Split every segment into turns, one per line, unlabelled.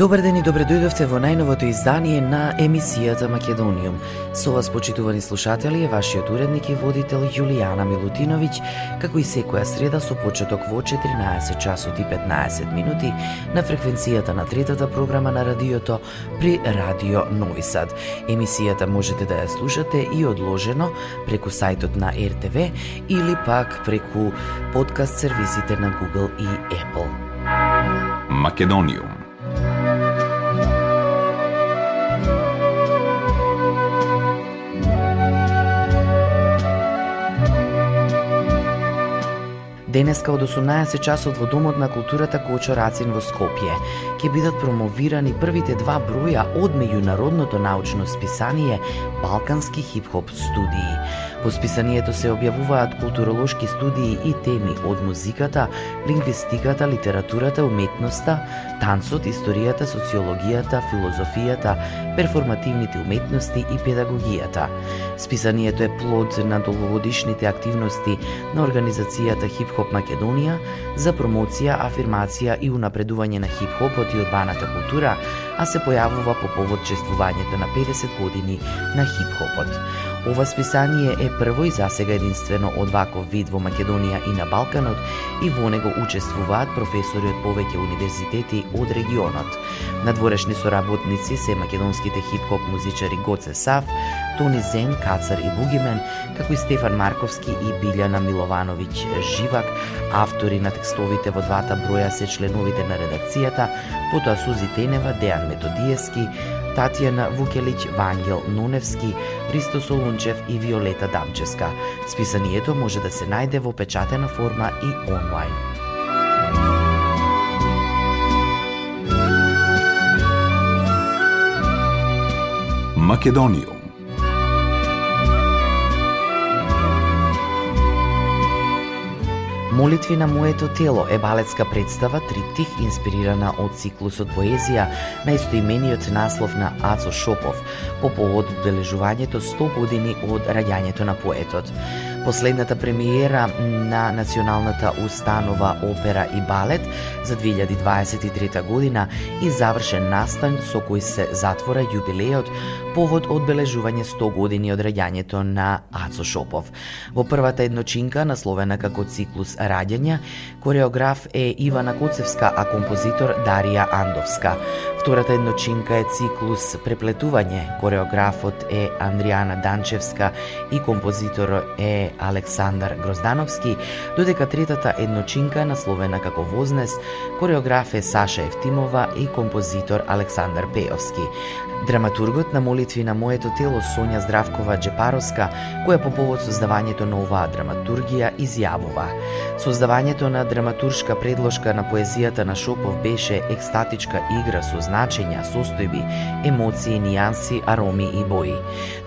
Добар ден и добре дојдовте во најновото издание на емисијата Македониум. Со вас, почитувани слушатели, е вашиот уредник и водител Јулијана Милутиновиќ, како и секоја среда со почеток во 14 часот и 15 минути на фреквенцијата на третата програма на радиото при Радио Нови Сад. Емисијата можете да ја слушате и одложено преку сајтот на РТВ или пак преку подкаст сервисите на Google и Apple.
Македониум
Денеска од 18 часот во Домот на културата Кочо Рацин во Скопје ќе бидат промовирани првите два броја од меѓународното научно списание Балкански хип-хоп студии. Во списанието се објавуваат културолошки студии и теми од музиката, лингвистиката, литературата, уметноста, танцот, историјата, социологијата, филозофијата, перформативните уметности и педагогијата. Списанието е плод на долгогодишните активности на организацијата Хип Хоп Македонија за промоција, афирмација и унапредување на хип-хопот и урбаната култура, а се појавува по повод чествувањето на 50 години на хип-хопот. Ова списание е прво и засега единствено од ваков вид во Македонија и на Балканот и во него учествуваат професори од повеќе универзитети од регионот. Надворешни соработници се македонските хип-хоп музичари Гоце Сав, Тони Зен, Кацар и Бугимен, како и Стефан Марковски и Билјана Миловановиќ Живак, автори на текстовите во двата броја се членовите на редакцијата, потоа Сузи Тенева, Дејан Методиевски, Татјана Вукелиќ, Вангел Нуневски, Христо Солунчев и Виолета Дамческа. Списанието може да се најде во печатена форма и онлайн.
Македонијум
Молитви на моето тело е балетска представа триптих инспирирана од циклусот поезија на истоимениот наслов на Ацо Шопов по повод одбележувањето 100 години од раѓањето на поетот. Последната премиера на Националната установа опера и балет за 2023 година и завршен настан со кој се затвора јубилејот повод одбележување 100 години од раѓањето на Ацо Шопов. Во првата едночинка, насловена како циклус Раѓања, кореограф е Ивана Коцевска, а композитор Дарија Андовска. Втората едночинка е циклус Преплетување, кореографот е Андријана Данчевска и композитор е Александар Гроздановски, додека третата едночинка насловена како Вознес, кореограф е Саша Евтимова и композитор Александар Пеовски. Драматургот на молитви на моето тело Сонја Здравкова Джепаровска, која по повод создавањето на оваа драматургија изјавува. Создавањето на драматуршка предложка на поезијата на Шопов беше екстатичка игра со значења, состојби, емоции, нијанси, ароми и бои.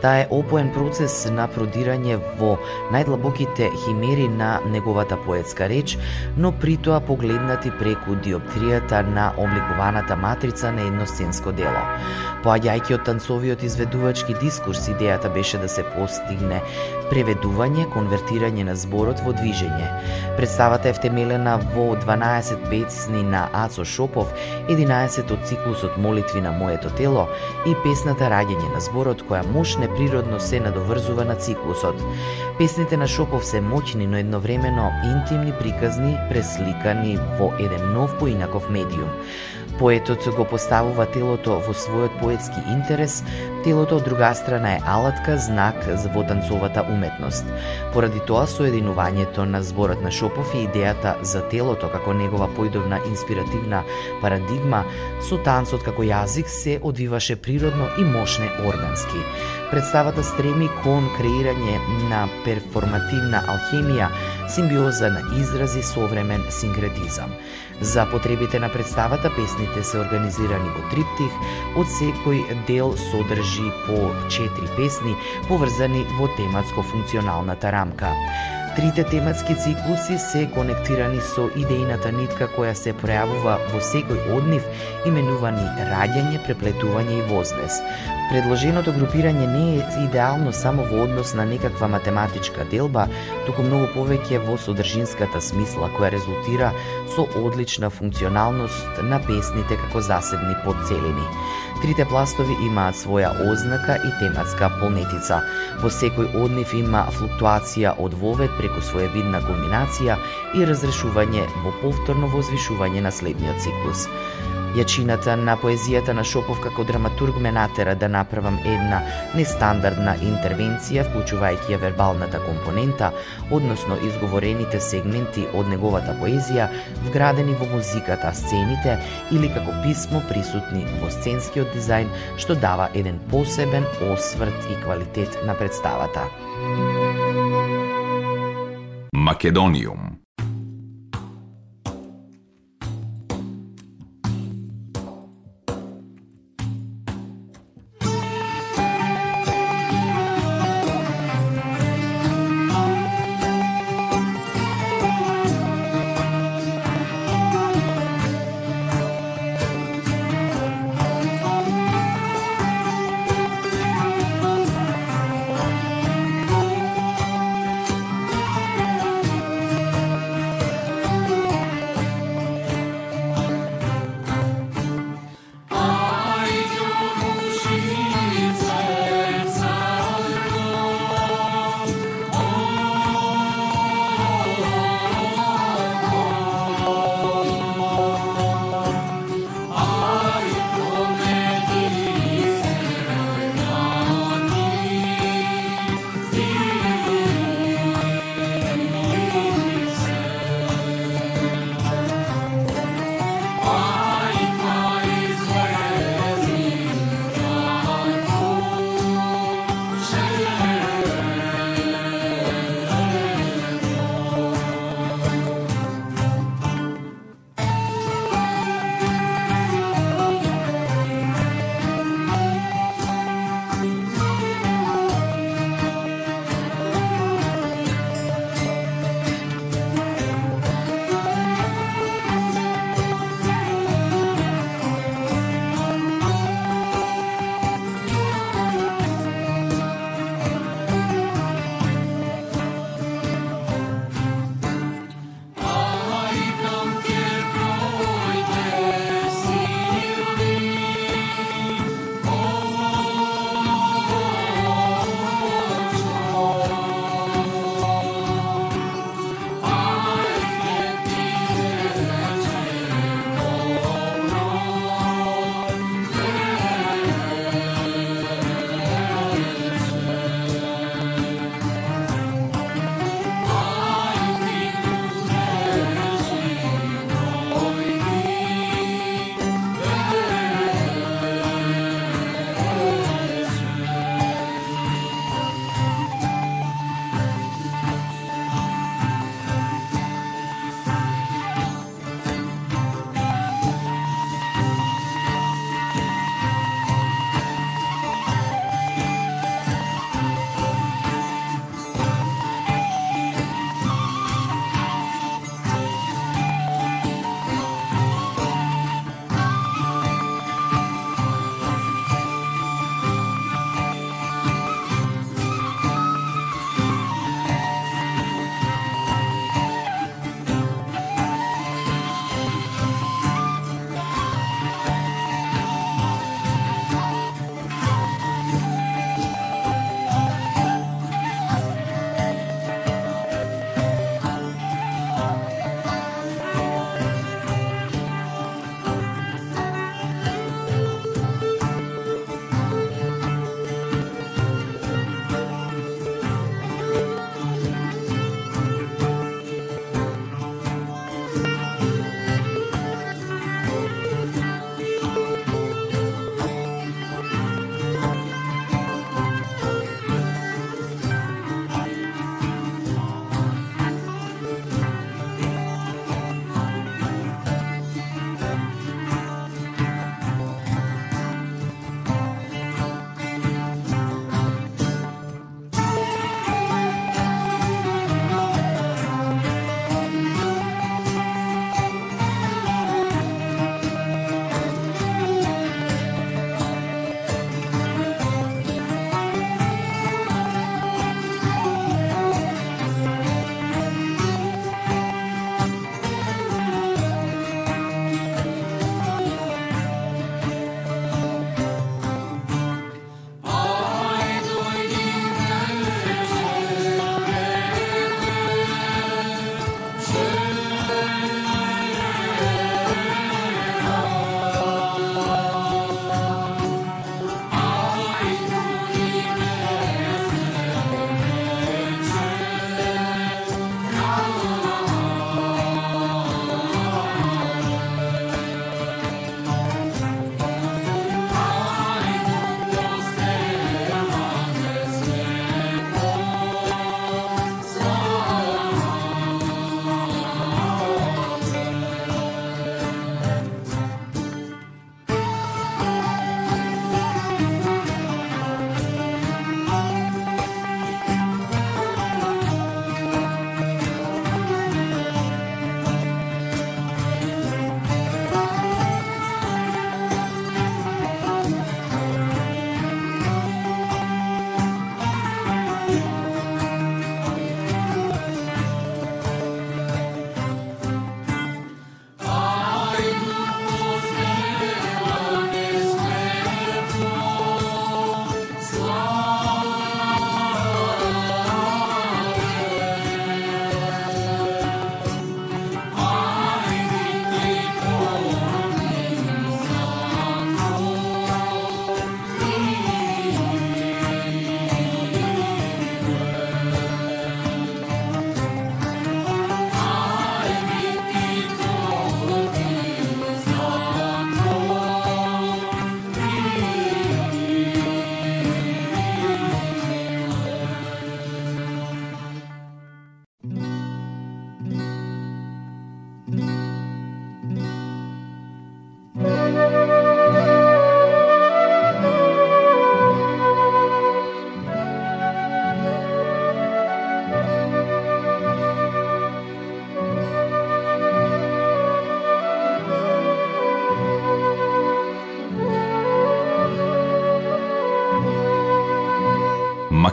Таа е опоен процес на продирање во најдлабоките химери на неговата поетска реч, но притоа погледнати преку диоптријата на обликуваната матрица на едно сценско дело. Поаѓајќи од танцовиот изведувачки дискурс, идејата беше да се постигне преведување, конвертирање на зборот во движење. Представата е втемелена во 12 песни на Ацо Шопов, 11 од циклусот Молитви на моето тело и песната Раѓање на зборот која мош неприродно се надоврзува на циклусот. Песните на Шопов се моќни, но едновремено интимни приказни, пресликани во еден нов поинаков медиум. Поетот го поставува телото во својот поетски интерес, телото од друга страна е алатка, знак во танцовата уметност. Поради тоа соединувањето на зборот на Шопов и идејата за телото како негова поидовна инспиративна парадигма со танцот како јазик се одвиваше природно и мощне органски. Представата стреми кон креирање на перформативна алхемија, симбиоза на изрази современ синкретизам. За потребите на представата, песните се организирани во триптих, од секој дел содржи по 4 песни, поврзани во тематско-функционалната рамка. Трите тематски циклуси се конектирани со идејната нитка која се пројавува во секој од нив, именувани раѓање, преплетување и вознес. Предложеното групирање не е идеално само во однос на некаква математичка делба, туку многу повеќе во содржинската смисла која резултира со одлична функционалност на песните како засебни подцелени. Трите пластови имаат своја ознака и тематска полнетица. Во секој од нив има флуктуација од вовет преку своевидна комбинација и разрешување во повторно возвишување на следниот циклус. Јачината на поезијата на Шопов како драматург ме натера да направам една нестандардна интервенција, вклучувајќи ја вербалната компонента, односно изговорените сегменти од неговата поезија, вградени во музиката, сцените или како писмо присутни во сценскиот дизајн, што дава еден посебен осврт и квалитет на представата.
Македониум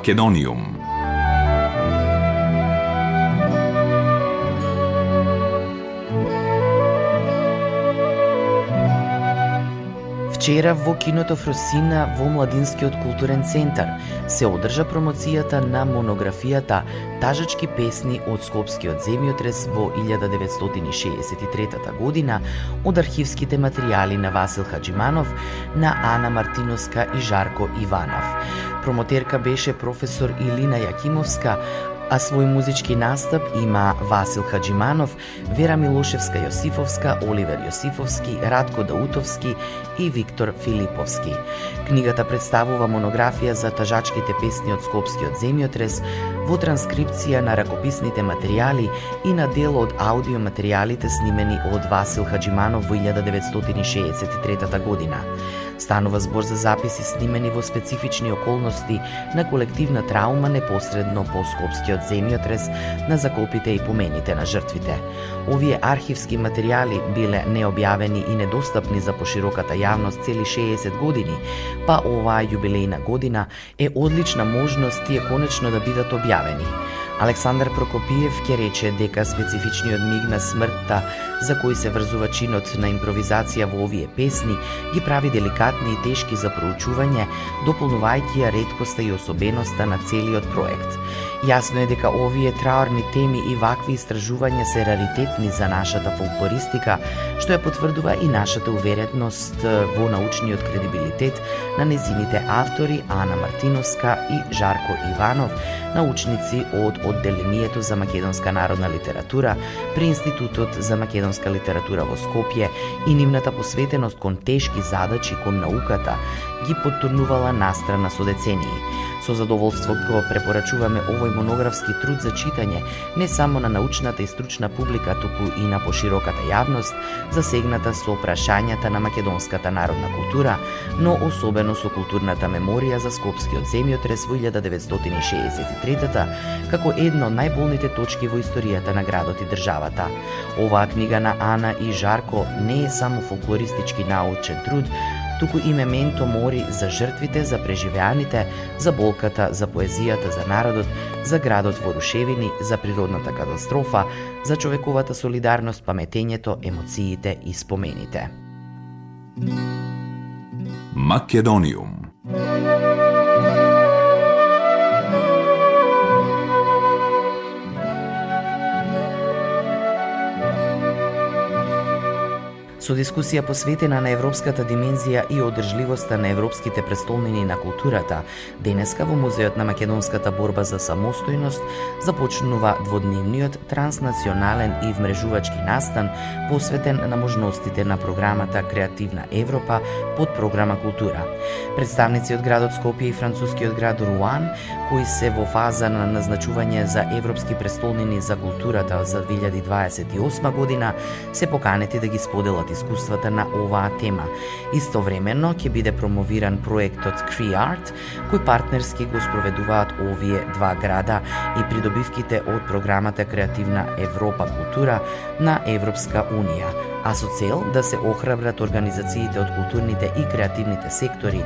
Македониум
Вчера во киното Фросина во Младинскиот културен центар се одржа промоцијата на монографијата Тажачки песни од Скопскиот земјотрес во 1963 година од архивските материјали на Васил Хаджиманов, на Ана Мартиновска и Жарко Иванов. Промотерка беше професор Илина Јакимовска, а свој музички настап има Васил Хаджиманов, Вера Милошевска Јосифовска, Оливер Јосифовски, Радко Даутовски и Виктор Филиповски. Книгата представува монографија за тажачките песни од Скопскиот земјотрес во транскрипција на ракописните материјали и на дел од аудиоматеријалите снимени од Васил Хаджиманов во 1963 година. Станува збор за записи снимени во специфични околности на колективна траума непосредно по Скопскиот земјотрес на закопите и помените на жртвите. Овие архивски материјали биле необјавени и недостапни за пошироката јавност цели 60 години, па оваа јубилејна година е одлична можност тие конечно да бидат објавени. Александар Прокопиев ќе рече дека специфичниот миг на смртта за кој се врзува чинот на импровизација во овие песни ги прави деликатни и тешки за проучување, дополнувајќи ја редкоста и особеноста на целиот проект. Јасно е дека овие траорни теми и вакви истражувања се раритетни за нашата фолклористика, што ја потврдува и нашата увереност во научниот кредибилитет на незините автори Ана Мартиновска и Жарко Иванов, научници од Одделението за македонска народна литература при Институтот за македонска литература во Скопје и нивната посветеност кон тешки задачи кон науката ги потурнувала настрана со децении. Со задоволство го препорачуваме овој монографски труд за читање не само на научната и стручна публика, туку и на пошироката јавност, засегната со прашањата на македонската народна култура, но особено со културната меморија за Скопскиот земјотрес во 1963 како едно од најболните точки во историјата на градот и државата. Оваа книга на Ана и Жарко не е само фолклористички научен труд, туку и мементо мори за жртвите, за преживеаните, за болката, за поезијата, за народот, за градот во рушевини, за природната катастрофа, за човековата солидарност, паметењето, емоциите и спомените.
Македониум
со дискусија посветена на европската димензија и одржливоста на европските престолнини на културата, денеска во Музеот на македонската борба за самостојност започнува дводневниот транснационален и вмрежувачки настан посветен на можностите на програмата Креативна Европа под програма Култура. Представници од градот Скопје и францускиот град Руан, кои се во фаза на назначување за европски престолнини за културата за 2028 година, се поканети да ги споделат искуствата на оваа тема. Истовремено ќе биде промовиран проектот CreArt, кој партнерски го спроведуваат овие два града и придобивките од програмата Креативна Европа култура на Европска Унија, а со цел да се охрабрат организациите од културните и креативните сектори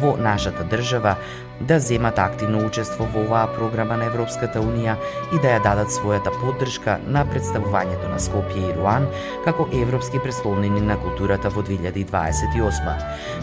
во нашата држава да земат активно учество во оваа програма на Европската Унија и да ја дадат својата поддршка на представувањето на Скопје и Руан како европски престолнини на културата во 2028.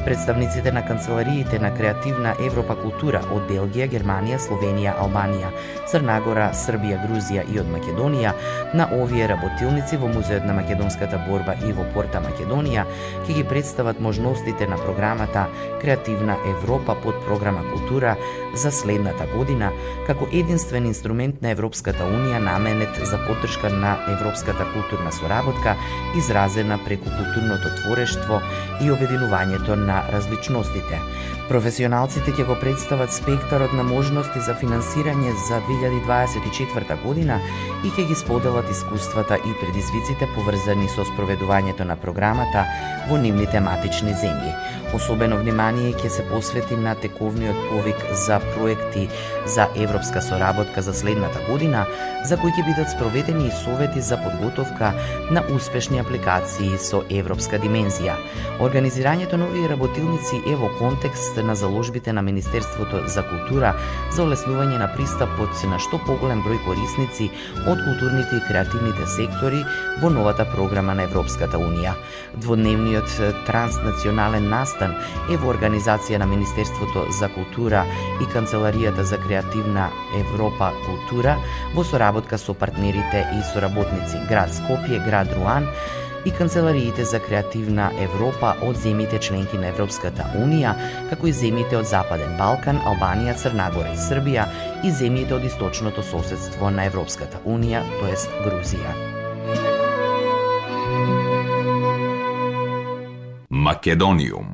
Представниците на канцелариите на Креативна Европа култура од Белгија, Германија, Словенија, Албанија, Црнагора, Србија, Грузија и од Македонија на овие работилници во Музеот на македонската борба и во Порта Македонија ќе ги представат можностите на програмата Креативна Европа под програма култура култура за следната година како единствен инструмент на Европската Унија наменет за поддршка на европската културна соработка изразена преку културното творештво и обединувањето на различностите. Професионалците ќе го представат спектарот на можности за финансирање за 2024 година и ќе ги споделат искуствата и предизвиците поврзани со спроведувањето на програмата во нивните матични земји. Особено внимание ќе се посвети на тековниот повик за проекти за европска соработка за следната година, за кои ќе бидат спроведени и совети за подготовка на успешни апликации со европска димензија. Организирањето на овие работилници е во контекст на заложбите на Министерството за култура за олеснување на пристапот на што поголем број корисници од културните и креативните сектори во новата програма на Европската Унија. Дводневниот транснационален настан е во организација на Министерството за култура и Канцеларијата за креативна Европа култура во соработка со партнерите и соработници град Скопје, град Руан и канцелариите за креативна Европа од земите членки на Европската Унија, како и земите од Западен Балкан, Албанија, Црнагора и Србија и земите од источното соседство на Европската Унија, тоест Грузија.
Македониум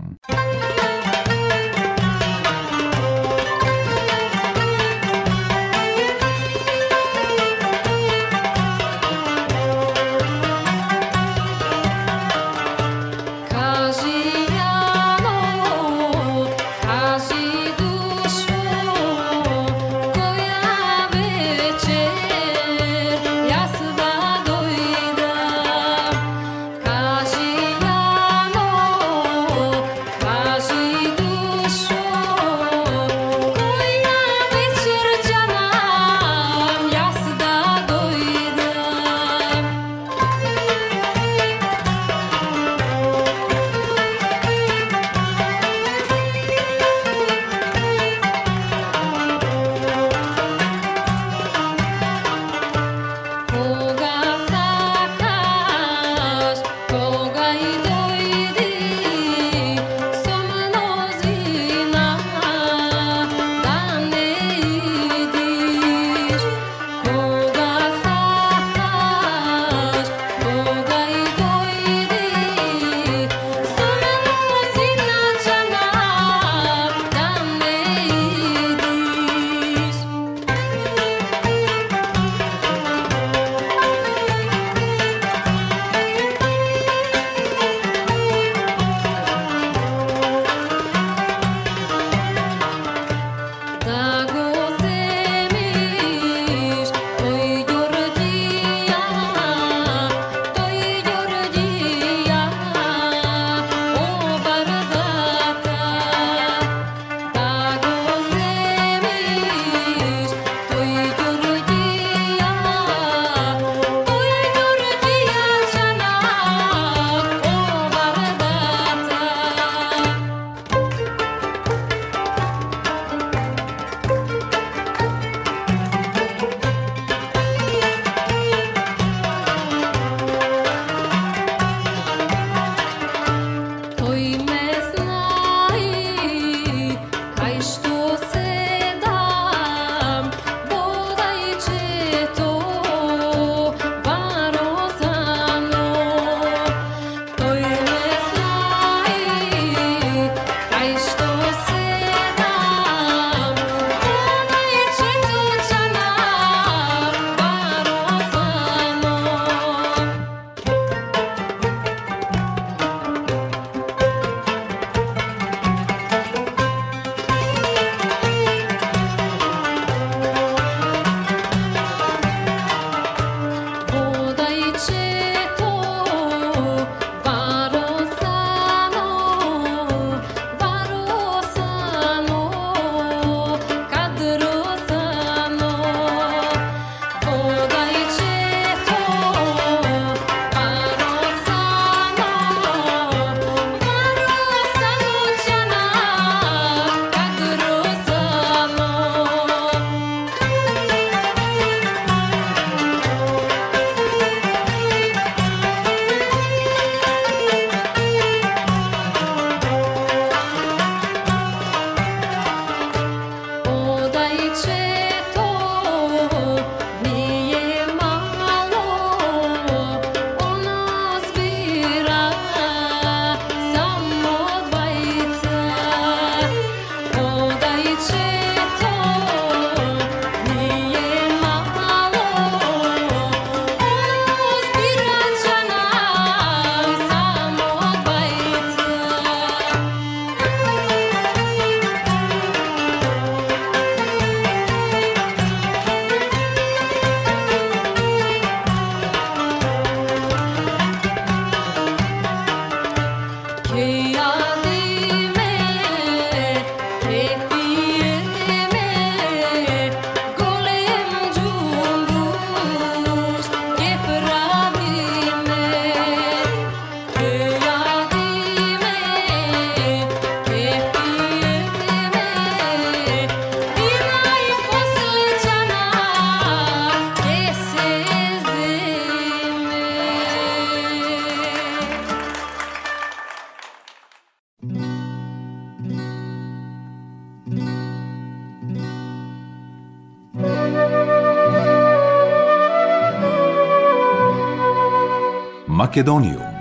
Македонијум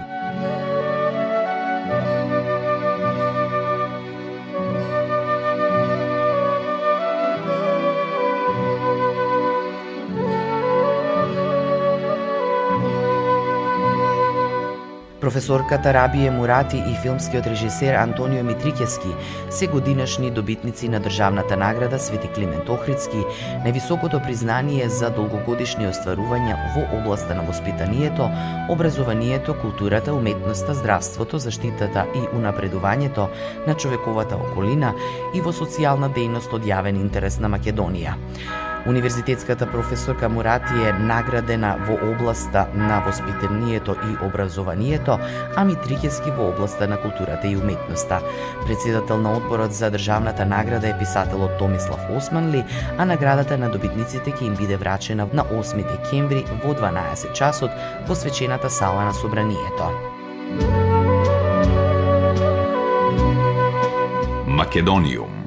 Професорката Рабије Мурати и филмскиот режисер Антонио Митрикески се годинашни добитници на државната награда Свети Климент Охридски, највисокото признание за долгогодишни остварувања во областа на воспитанието, образованието, културата, уметноста, здравството, заштитата и унапредувањето на човековата околина и во социјална дејност од јавен интерес на Македонија. Универзитетската професорка Мурати е наградена во областа на воспитанието и образованието, а Митрикески во областа на културата и уметноста. Председател на одборот за државната награда е писателот Томислав Османли, а наградата на добитниците ќе им биде врачена на 8 декември во 12 часот во свечената сала на собранието.
Македониум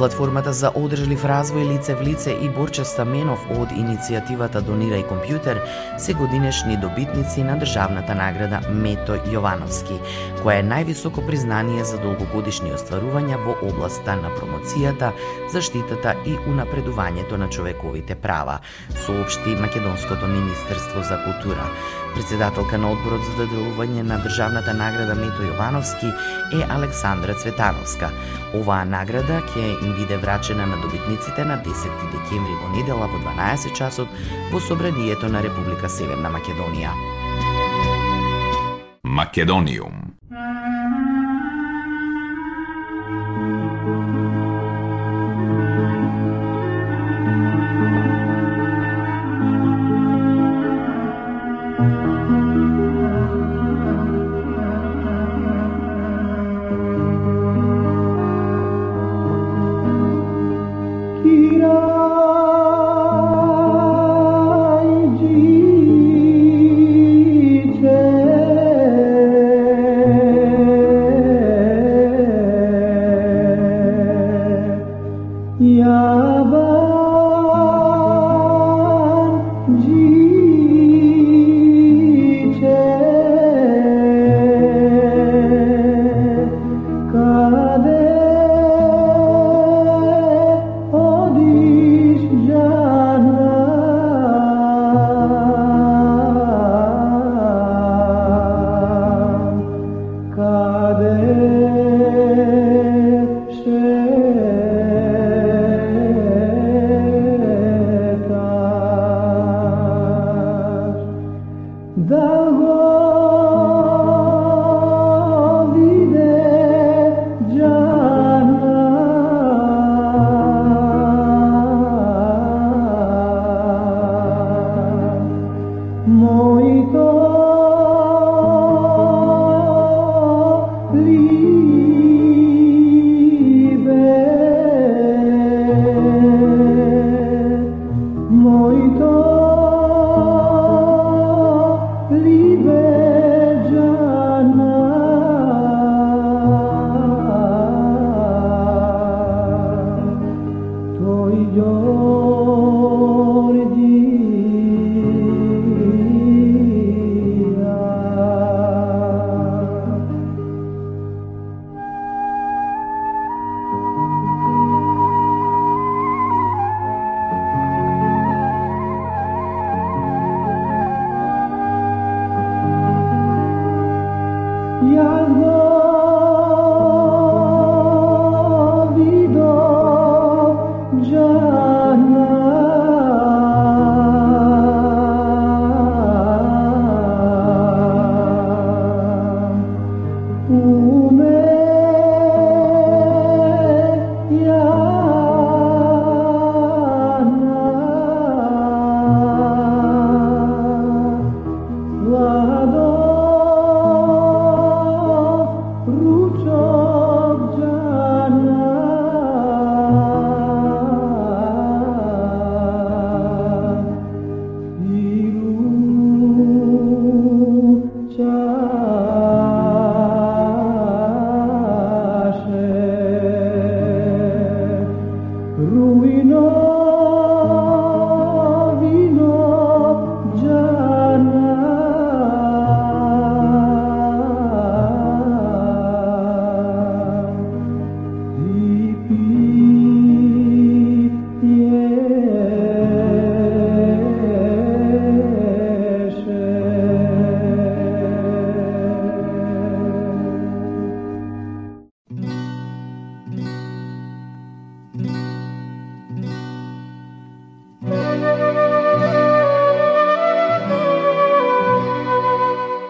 Платформата за одржлив развој лице в лице и Борче Стаменов од иницијативата Донирај компјутер се годинешни добитници на државната награда Мето Јовановски, која е највисоко признание за долгогодишни остварувања во областа на промоцијата, заштитата и унапредувањето на човековите права, соопшти Македонското министерство за култура. Председателка на одборот за доделување на државната награда Мето Јовановски е Александра Цветановска. Оваа награда ќе им биде врачена на добитниците на 10 декември во недела во 12 часот во Собранието на Република Северна Македонија.
Македониум